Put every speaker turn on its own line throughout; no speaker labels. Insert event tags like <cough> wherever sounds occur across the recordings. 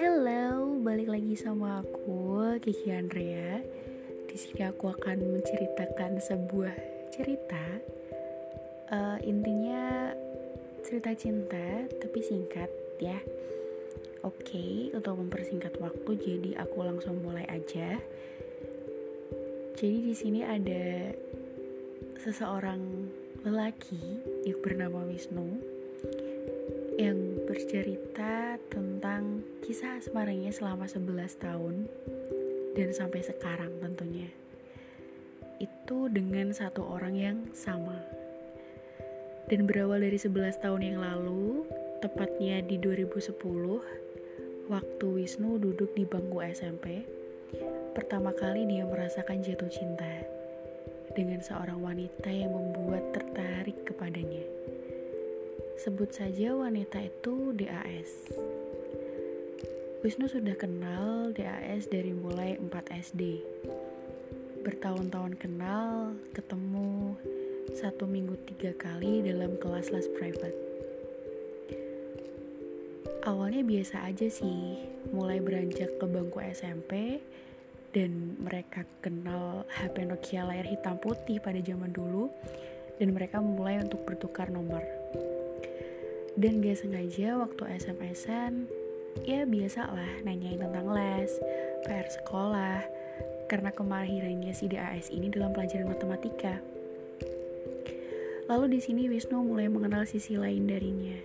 Hello, balik lagi sama aku Kiki Andrea. Di sini aku akan menceritakan sebuah cerita. Uh, intinya cerita cinta, tapi singkat ya. Oke, okay, untuk mempersingkat waktu, jadi aku langsung mulai aja. Jadi di sini ada seseorang lelaki yang bernama Wisnu yang bercerita tentang kisah asmaranya selama 11 tahun dan sampai sekarang tentunya. Itu dengan satu orang yang sama. Dan berawal dari 11 tahun yang lalu, tepatnya di 2010, waktu Wisnu duduk di bangku SMP, pertama kali dia merasakan jatuh cinta dengan seorang wanita yang membuat tertarik kepadanya. Sebut saja wanita itu DAS. Wisnu sudah kenal DAS dari mulai 4 SD. Bertahun-tahun kenal, ketemu satu minggu tiga kali dalam kelas les private. Awalnya biasa aja sih, mulai beranjak ke bangku SMP dan mereka kenal HP Nokia layar hitam putih pada zaman dulu dan mereka mulai untuk bertukar nomor dan gak sengaja waktu SMS-an ya biasa lah nanyain tentang les, PR sekolah, karena kemahirannya si DAS ini dalam pelajaran matematika. Lalu di sini Wisnu mulai mengenal sisi lain darinya.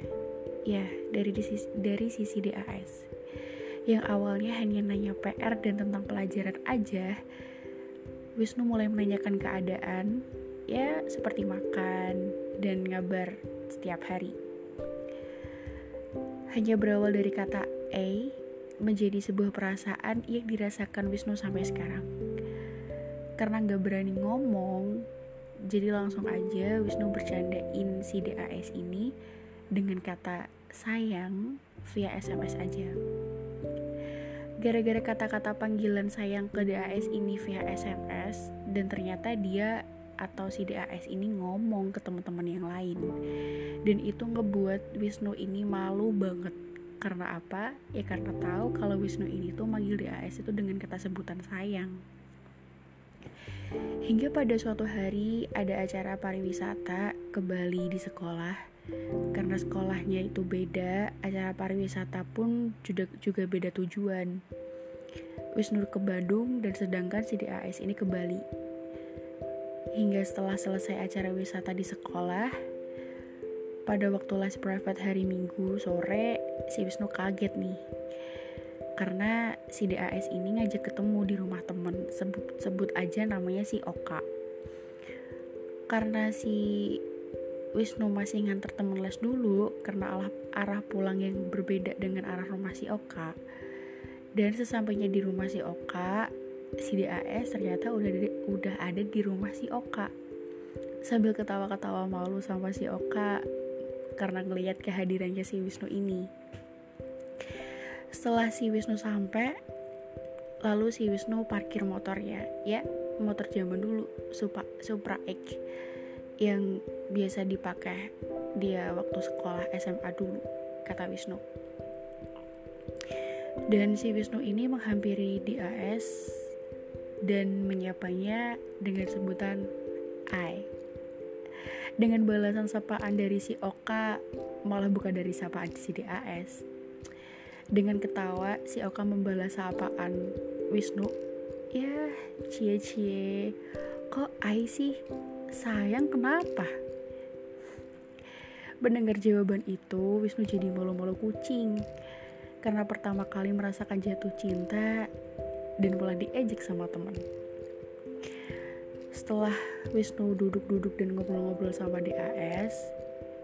Ya, dari sisi, dari sisi DAS. Yang awalnya hanya nanya PR dan tentang pelajaran aja, Wisnu mulai menanyakan keadaan, ya seperti makan dan ngabar setiap hari hanya berawal dari kata A menjadi sebuah perasaan yang dirasakan Wisnu sampai sekarang. Karena gak berani ngomong, jadi langsung aja Wisnu bercandain si DAS ini dengan kata sayang via SMS aja. Gara-gara kata-kata panggilan sayang ke DAS ini via SMS dan ternyata dia atau si DAS ini ngomong ke teman-teman yang lain. Dan itu ngebuat Wisnu ini malu banget. Karena apa? Ya karena tahu kalau Wisnu ini tuh manggil DAS itu dengan kata sebutan sayang. Hingga pada suatu hari ada acara pariwisata ke Bali di sekolah. Karena sekolahnya itu beda acara pariwisata pun juga juga beda tujuan. Wisnu ke Bandung dan sedangkan si DAS ini ke Bali Hingga setelah selesai acara wisata di sekolah, pada waktu les private hari Minggu sore, si Wisnu kaget nih. Karena si DAS ini ngajak ketemu di rumah temen, sebut, sebut aja namanya si Oka. Karena si Wisnu masih nganter temen les dulu karena arah, arah pulang yang berbeda dengan arah rumah si Oka. Dan sesampainya di rumah si Oka, si DAS ternyata udah di, udah ada di rumah si Oka. Sambil ketawa-ketawa malu sama si Oka karena ngelihat kehadirannya si Wisnu ini. Setelah si Wisnu sampai lalu si Wisnu parkir motornya. Ya motor zaman dulu Supra, Supra X yang biasa dipakai dia waktu sekolah SMA dulu kata Wisnu. Dan si Wisnu ini menghampiri DAS dan menyapanya dengan sebutan I. Dengan balasan sapaan dari si Oka, malah bukan dari sapaan si DAS. Dengan ketawa, si Oka membalas sapaan Wisnu. Ya, cie-cie. Kok I sih? Sayang kenapa? Mendengar jawaban itu, Wisnu jadi malu-malu kucing. Karena pertama kali merasakan jatuh cinta, dan mulai diejek sama teman. Setelah Wisnu duduk-duduk dan ngobrol-ngobrol sama DAS,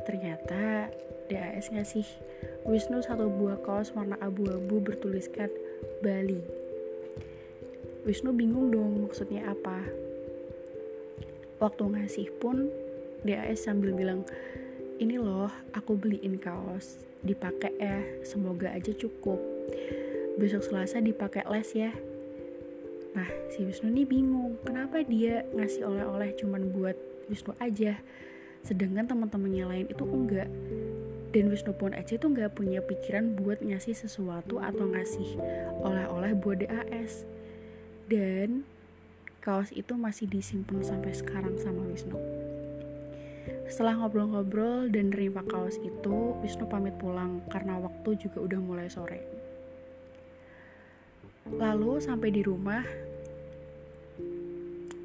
ternyata DAS ngasih Wisnu satu buah kaos warna abu-abu bertuliskan Bali. Wisnu bingung dong maksudnya apa. Waktu ngasih pun DAS sambil bilang, ini loh aku beliin kaos, dipakai ya, semoga aja cukup. Besok Selasa dipakai les ya, Nah, si Wisnu nih bingung, kenapa dia ngasih oleh-oleh cuman buat Wisnu aja? sedangkan teman-temannya lain itu enggak. Dan Wisnu pun aja tuh nggak punya pikiran buat ngasih sesuatu atau ngasih oleh-oleh buat DAS dan kaos itu masih disimpan sampai sekarang sama Wisnu. Setelah ngobrol-ngobrol dan nerima kaos itu Wisnu pamit pulang karena waktu juga udah mulai sore lalu sampai di rumah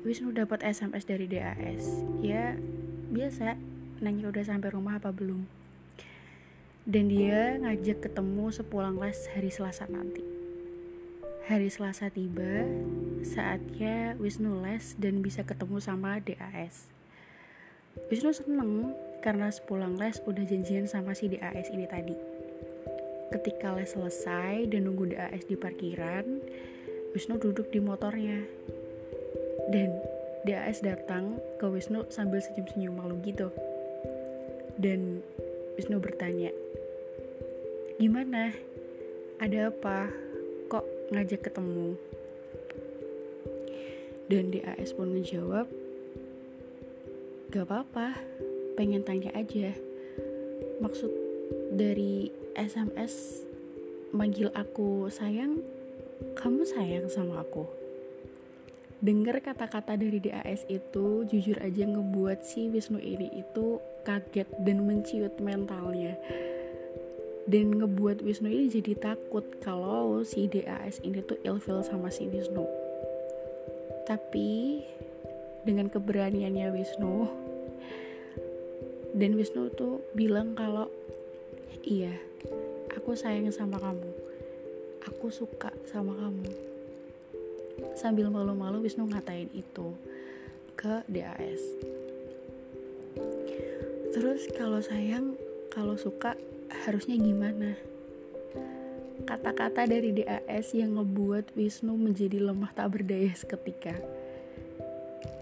Wisnu dapat SMS dari DAS ya biasa nanya udah sampai rumah apa belum dan dia ngajak ketemu sepulang les hari Selasa nanti. Hari Selasa tiba, saatnya Wisnu les dan bisa ketemu sama DAS. Wisnu seneng karena sepulang les udah janjian sama si DAS ini tadi. Ketika les selesai dan nunggu DAS di parkiran, Wisnu duduk di motornya. Dan DAS datang ke Wisnu sambil senyum-senyum malu gitu. Dan Wisnu bertanya, Gimana? Ada apa? Kok ngajak ketemu? Dan DAS pun menjawab, Gak apa-apa, pengen tanya aja. Maksud dari SMS manggil aku sayang, kamu sayang sama aku. Dengar kata-kata dari DAS itu jujur aja ngebuat si Wisnu ini itu kaget dan menciut mentalnya dan ngebuat Wisnu ini jadi takut kalau si DAS ini tuh ilfil sama si Wisnu tapi dengan keberaniannya Wisnu dan Wisnu tuh bilang kalau iya aku sayang sama kamu aku suka sama kamu sambil malu-malu Wisnu ngatain itu ke DAS terus kalau sayang kalau suka harusnya gimana? Kata-kata dari DAS yang ngebuat Wisnu menjadi lemah tak berdaya seketika.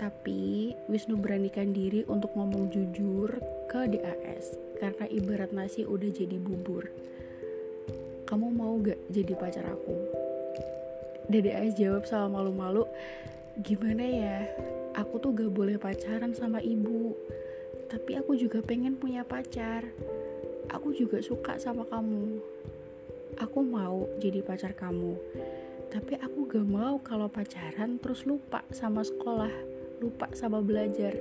Tapi Wisnu beranikan diri untuk ngomong jujur ke DAS karena ibarat nasi udah jadi bubur. Kamu mau gak jadi pacar aku? DAS jawab sama malu-malu, gimana ya? Aku tuh gak boleh pacaran sama ibu. Tapi aku juga pengen punya pacar aku juga suka sama kamu. Aku mau jadi pacar kamu. Tapi aku gak mau kalau pacaran terus lupa sama sekolah, lupa sama belajar.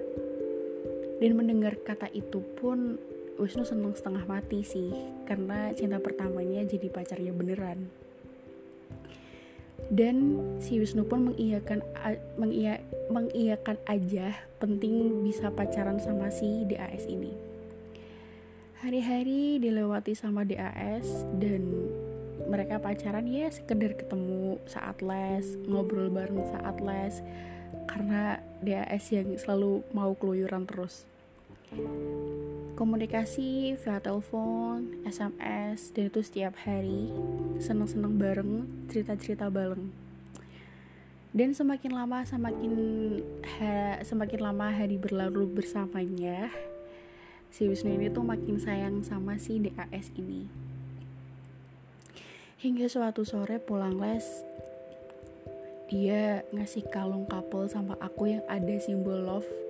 Dan mendengar kata itu pun Wisnu seneng setengah mati sih, karena cinta pertamanya jadi pacarnya beneran. Dan si Wisnu pun mengiyakan mengiya, mengiyakan aja penting bisa pacaran sama si DAS ini. Hari-hari dilewati sama DAS dan mereka pacaran ya sekedar ketemu saat les, ngobrol bareng saat les karena DAS yang selalu mau keluyuran terus. Komunikasi via telepon, SMS, dan itu setiap hari seneng-seneng bareng, cerita-cerita bareng. Dan semakin lama semakin ha, semakin lama hari berlalu bersamanya, si Wisnu ini tuh makin sayang sama si DAS ini. Hingga suatu sore pulang les, dia ngasih kalung couple sama aku yang ada simbol love.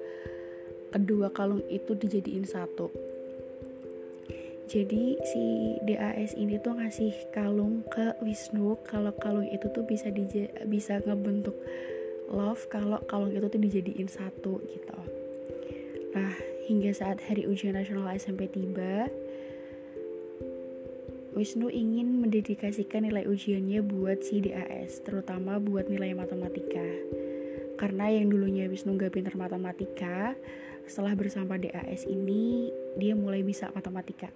Kedua kalung itu dijadiin satu. Jadi si DAS ini tuh ngasih kalung ke Wisnu kalau kalung itu tuh bisa dij bisa ngebentuk love kalau kalung itu tuh dijadiin satu gitu. Nah, hingga saat hari ujian nasional SMP tiba, Wisnu ingin mendedikasikan nilai ujiannya buat si DAS, terutama buat nilai matematika. Karena yang dulunya Wisnu gak pintar matematika, setelah bersama DAS ini, dia mulai bisa matematika.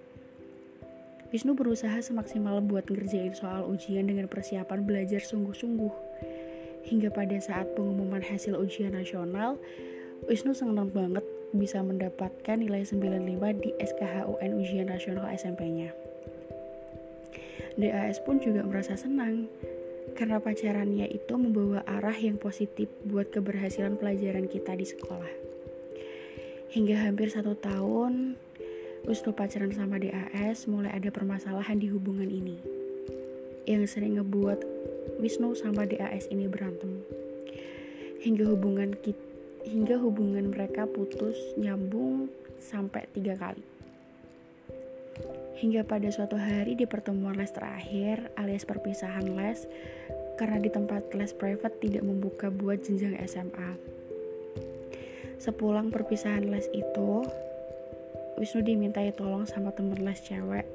Wisnu berusaha semaksimal buat ngerjain soal ujian dengan persiapan belajar sungguh-sungguh. Hingga pada saat pengumuman hasil ujian nasional, Wisnu senang banget bisa mendapatkan nilai 95 di SKHUN ujian nasional SMP-nya. DAS pun juga merasa senang karena pacarannya itu membawa arah yang positif buat keberhasilan pelajaran kita di sekolah. Hingga hampir satu tahun, Wisnu pacaran sama DAS mulai ada permasalahan di hubungan ini. Yang sering ngebuat Wisnu sama DAS ini berantem. Hingga hubungan kita hingga hubungan mereka putus nyambung sampai tiga kali. Hingga pada suatu hari di pertemuan les terakhir alias perpisahan les karena di tempat les private tidak membuka buat jenjang SMA. Sepulang perpisahan les itu, Wisnu dimintai tolong sama temen les cewek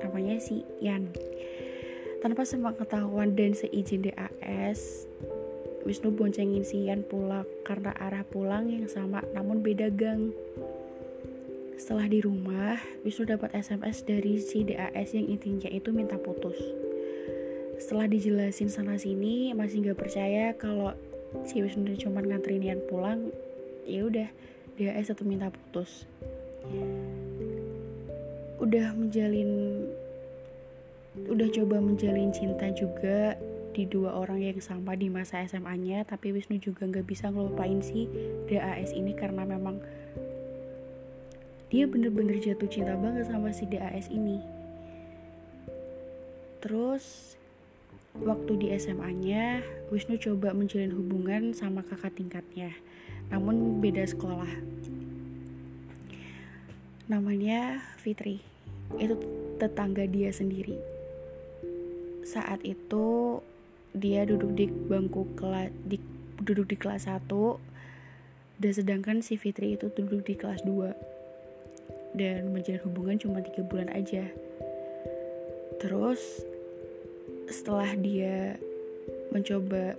namanya si Yan. Tanpa sepengetahuan dan seizin DAS, Wisnu boncengin si Yan pulang karena arah pulang yang sama namun beda gang. Setelah di rumah, Wisnu dapat SMS dari si DAS yang intinya itu minta putus. Setelah dijelasin sana sini, masih gak percaya kalau si Wisnu cuma nganterin Ian pulang, ya udah DAS tetap minta putus. Udah menjalin, udah coba menjalin cinta juga di dua orang yang sama di masa SMA-nya, tapi Wisnu juga gak bisa ngelupain si DAS ini karena memang dia bener-bener jatuh cinta banget sama si DAS ini terus waktu di SMA-nya Wisnu coba menjalin hubungan sama kakak tingkatnya namun beda sekolah. Namanya Fitri. Itu tetangga dia sendiri. Saat itu dia duduk di bangku kelas di duduk di kelas 1 dan sedangkan si Fitri itu duduk di kelas 2 dan menjalin hubungan cuma tiga bulan aja. Terus setelah dia mencoba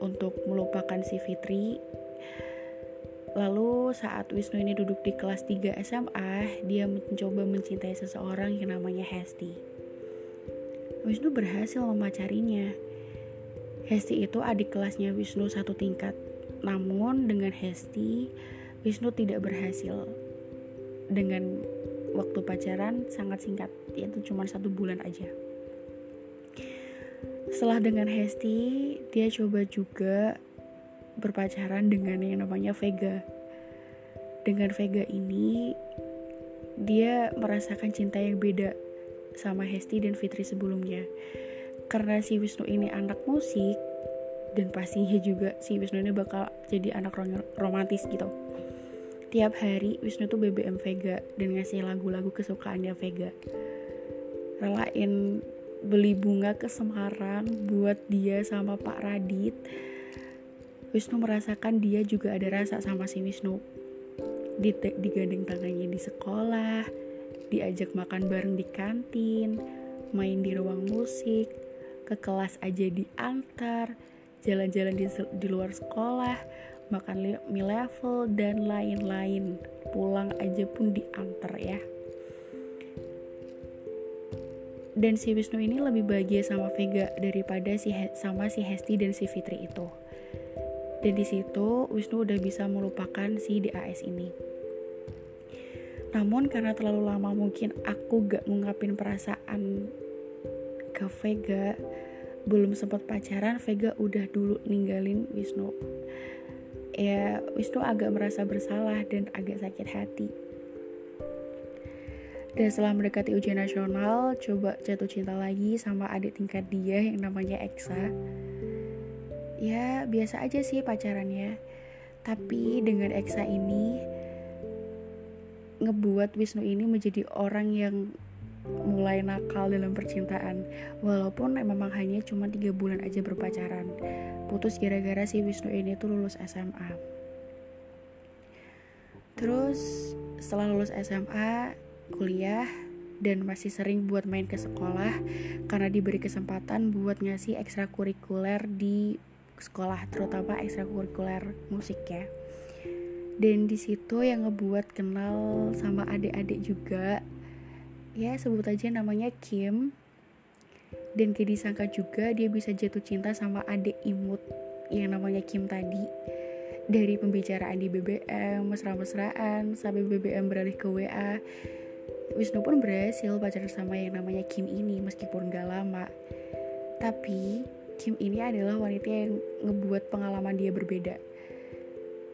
untuk melupakan si Fitri Lalu saat Wisnu ini duduk di kelas 3 SMA, dia mencoba mencintai seseorang yang namanya Hesti. Wisnu berhasil memacarinya. Hesti itu adik kelasnya Wisnu satu tingkat. Namun dengan Hesti, Wisnu tidak berhasil dengan waktu pacaran sangat singkat yaitu cuma satu bulan aja setelah dengan Hesti dia coba juga berpacaran dengan yang namanya Vega dengan Vega ini dia merasakan cinta yang beda sama Hesti dan Fitri sebelumnya karena si Wisnu ini anak musik dan pastinya juga si Wisnu ini bakal jadi anak romantis gitu Tiap hari Wisnu tuh BBM Vega dan ngasih lagu-lagu kesukaannya Vega. Relain beli bunga ke Semarang buat dia sama Pak Radit. Wisnu merasakan dia juga ada rasa sama si Wisnu. Digandeng tangannya di sekolah, diajak makan bareng di kantin, main di ruang musik, ke kelas aja diantar, jalan-jalan di, di luar sekolah, makan mie level dan lain-lain. Pulang aja pun diantar ya. Dan si Wisnu ini lebih bahagia sama Vega daripada si sama si Hesti dan si Fitri itu dan di situ Wisnu udah bisa melupakan si DAS ini namun karena terlalu lama mungkin aku gak ngungkapin perasaan ke Vega belum sempat pacaran Vega udah dulu ninggalin Wisnu ya Wisnu agak merasa bersalah dan agak sakit hati. Dan setelah mendekati ujian nasional, coba jatuh cinta lagi sama adik tingkat dia yang namanya Eksa. Ya, biasa aja sih pacarannya. Tapi dengan Eksa ini, ngebuat Wisnu ini menjadi orang yang mulai nakal dalam percintaan. Walaupun memang hanya cuma tiga bulan aja berpacaran. Putus gara-gara si Wisnu ini tuh lulus SMA terus setelah lulus SMA kuliah dan masih sering buat main ke sekolah karena diberi kesempatan buat ngasih ekstrakurikuler di sekolah terutama ekstrakurikuler musik ya. Dan di situ yang ngebuat kenal sama adik-adik juga ya sebut aja namanya Kim. Dan gak disangka juga dia bisa jatuh cinta sama adik imut yang namanya Kim tadi. Dari pembicaraan di BBM mesra-mesraan sampai BBM beralih ke WA Wisnu pun berhasil pacaran sama yang namanya Kim ini meskipun gak lama. Tapi Kim ini adalah wanita yang ngebuat pengalaman dia berbeda.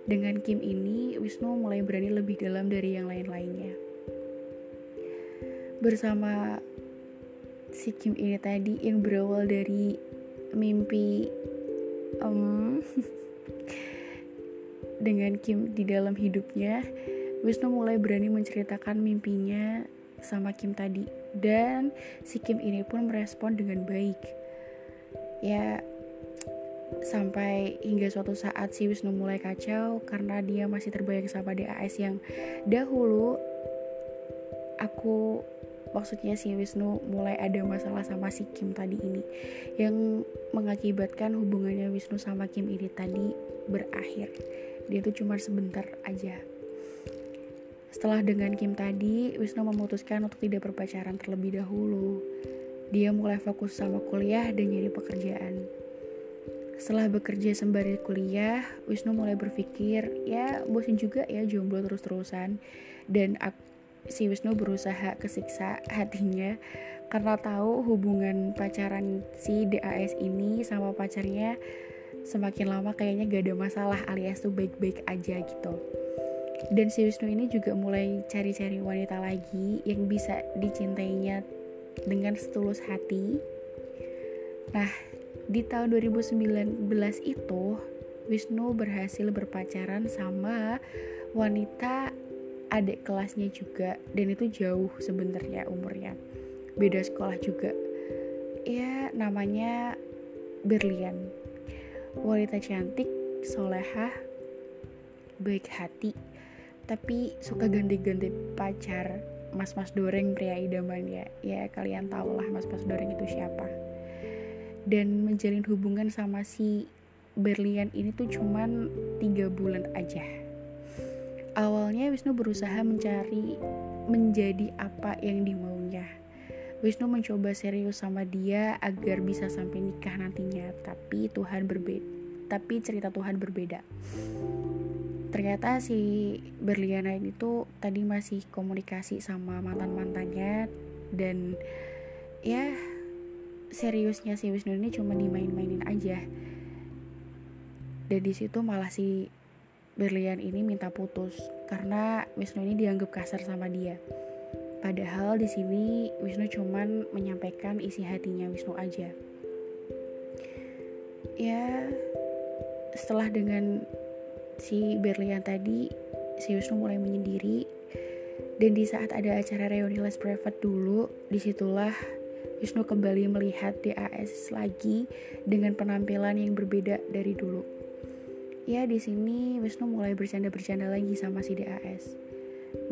Dengan Kim ini Wisnu mulai berani lebih dalam dari yang lain-lainnya. Bersama si Kim ini tadi yang berawal dari mimpi um, <laughs> dengan Kim di dalam hidupnya Wisnu mulai berani menceritakan mimpinya sama Kim tadi. Dan si Kim ini pun merespon dengan baik. Ya sampai hingga suatu saat si Wisnu mulai kacau karena dia masih terbayang sama DAS yang dahulu aku maksudnya si Wisnu mulai ada masalah sama si Kim tadi ini yang mengakibatkan hubungannya Wisnu sama Kim ini tadi berakhir dia tuh cuma sebentar aja setelah dengan Kim tadi, Wisnu memutuskan untuk tidak berpacaran terlebih dahulu. Dia mulai fokus sama kuliah dan nyari pekerjaan. Setelah bekerja sembari kuliah, Wisnu mulai berpikir, ya bosan juga ya jomblo terus-terusan. Dan si Wisnu berusaha kesiksa hatinya karena tahu hubungan pacaran si DAS ini sama pacarnya semakin lama kayaknya gak ada masalah alias tuh baik-baik aja gitu dan si Wisnu ini juga mulai cari-cari wanita lagi yang bisa dicintainya dengan setulus hati. Nah di tahun 2019 itu Wisnu berhasil berpacaran sama wanita adik kelasnya juga. Dan itu jauh sebenarnya umurnya. Beda sekolah juga. Ya namanya Berlian. Wanita cantik solehah baik hati tapi suka ganti-ganti pacar mas-mas doreng pria idaman ya. Ya kalian tau lah mas-mas doreng itu siapa. Dan menjalin hubungan sama si Berlian ini tuh cuman tiga bulan aja. Awalnya Wisnu berusaha mencari menjadi apa yang dimaunya. Wisnu mencoba serius sama dia agar bisa sampai nikah nantinya tapi Tuhan berbeda tapi cerita Tuhan berbeda ternyata si Berliana ini tuh tadi masih komunikasi sama mantan mantannya dan ya seriusnya si Wisnu ini cuma dimain-mainin aja. Dan di situ malah si Berlian ini minta putus karena Wisnu ini dianggap kasar sama dia. Padahal di sini Wisnu cuman menyampaikan isi hatinya Wisnu aja. Ya setelah dengan si Berlian tadi si Wisnu mulai menyendiri. Dan di saat ada acara reuni les private dulu di situlah Wisnu kembali melihat DAS lagi dengan penampilan yang berbeda dari dulu. Ya di sini Wisnu mulai bercanda-bercanda lagi sama si DAS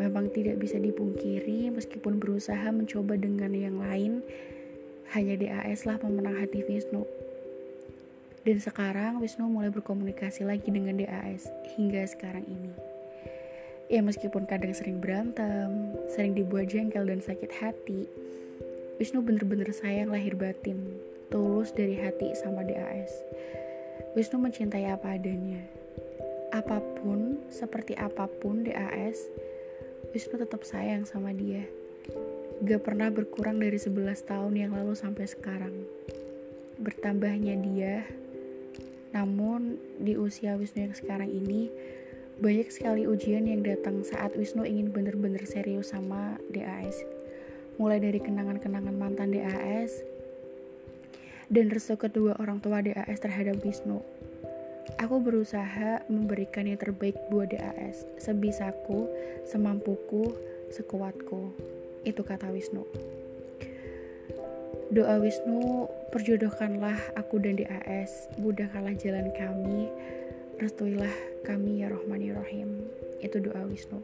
memang tidak bisa dipungkiri meskipun berusaha mencoba dengan yang lain hanya DAS lah pemenang hati Wisnu dan sekarang Wisnu mulai berkomunikasi lagi dengan DAS hingga sekarang ini. Ya meskipun kadang sering berantem, sering dibuat jengkel dan sakit hati, Wisnu bener-bener sayang lahir batin, tulus dari hati sama DAS. Wisnu mencintai apa adanya. Apa pun, seperti apa pun DAS, Wisnu tetap sayang sama dia. Gak pernah berkurang dari 11 tahun yang lalu sampai sekarang. Bertambahnya dia, namun di usia Wisnu yang sekarang ini banyak sekali ujian yang datang saat Wisnu ingin benar-benar serius sama DAS. Mulai dari kenangan-kenangan mantan DAS dan restu kedua orang tua DAS terhadap Wisnu. Aku berusaha memberikan yang terbaik buat DAS, sebisaku, semampuku, sekuatku. Itu kata Wisnu. Doa Wisnu, perjodohkanlah aku dan DAS, mudahkanlah jalan kami, restuilah kami ya Rohmani Rohim. Itu doa Wisnu.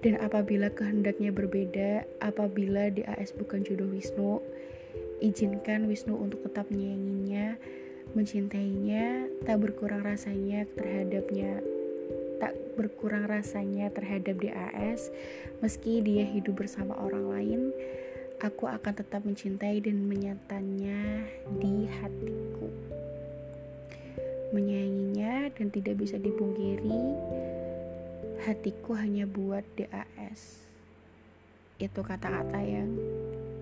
Dan apabila kehendaknya berbeda, apabila DAS bukan jodoh Wisnu, izinkan Wisnu untuk tetap menyayanginya, mencintainya, tak berkurang rasanya terhadapnya, tak berkurang rasanya terhadap DAS, meski dia hidup bersama orang lain, aku akan tetap mencintai dan menyatanya di hatiku. Menyayanginya dan tidak bisa dipungkiri, hatiku hanya buat DAS. Itu kata-kata yang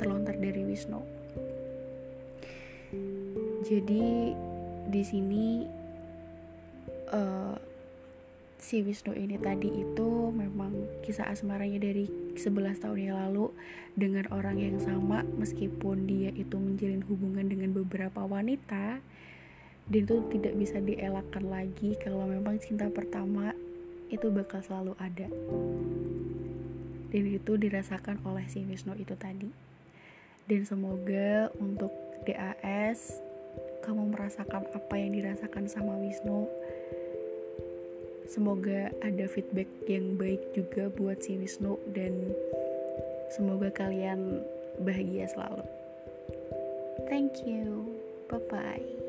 terlontar dari Wisnu. Jadi di sini uh, si Wisnu ini tadi itu memang kisah asmaranya dari 11 tahun yang lalu dengan orang yang sama meskipun dia itu menjalin hubungan dengan beberapa wanita dan itu tidak bisa dielakkan lagi kalau memang cinta pertama itu bakal selalu ada. Dan itu dirasakan oleh si Wisnu itu tadi. Dan semoga untuk DAS kamu merasakan apa yang dirasakan sama Wisnu semoga ada feedback yang baik juga buat si Wisnu dan semoga kalian bahagia selalu. Thank you. Bye bye